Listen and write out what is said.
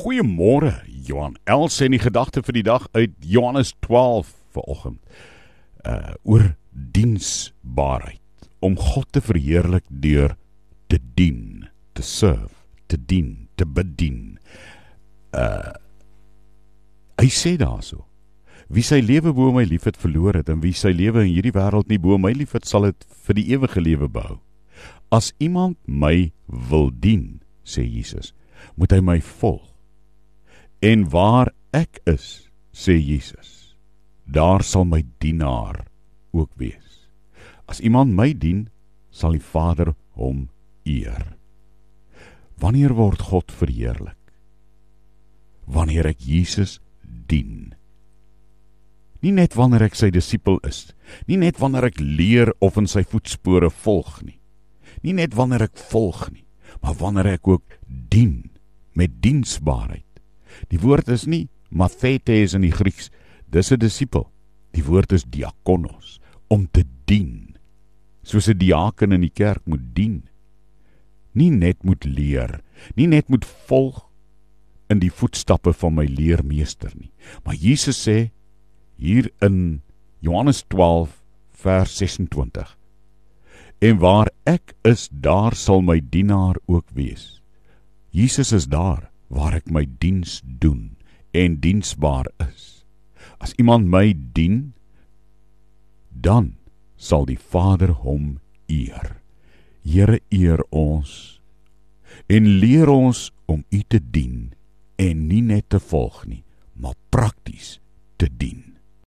Goeiemôre, Johan. Els en die gedagte vir die dag uit Johannes 12 vanoggend. Uh oor diensbaarheid om God te verheerlik deur te dien, te serve, te dien, te bedien. Uh hy sê daarso Wie sy lewe bo my liefhet verloor het en wie sy lewe in hierdie wêreld nie bo my liefhet sal dit vir die ewige lewe behou. As iemand my wil dien, sê Jesus, moet hy my volg. En waar ek is, sê Jesus, daar sal my dienaar ook wees. As iemand my dien, sal die Vader hom eer. Wanneer word God verheerlik? Wanneer ek Jesus dien. Nie net wanneer ek sy disipel is, nie net wanneer ek leer of in sy voetspore volg nie. Nie net wanneer ek volg nie, maar wanneer ek ook dien met diensbaarheid. Die woord is nie mathetes in die Grieks, dis 'n disipel. Die woord is diakonos, om te dien. Soos 'n diaken in die kerk moet dien. Nie net moet leer, nie net moet volg in die voetstappe van my leermeester nie. Maar Jesus sê hier in Johannes 12 vers 26 En waar ek is, daar sal my dienaar ook wees. Jesus is daar waar ek my diens doen en diensbaar is. As iemand my dien, dan sal die Vader hom eer. Here eer ons en leer ons om U te dien en nie net te volg nie, maar prakties te dien.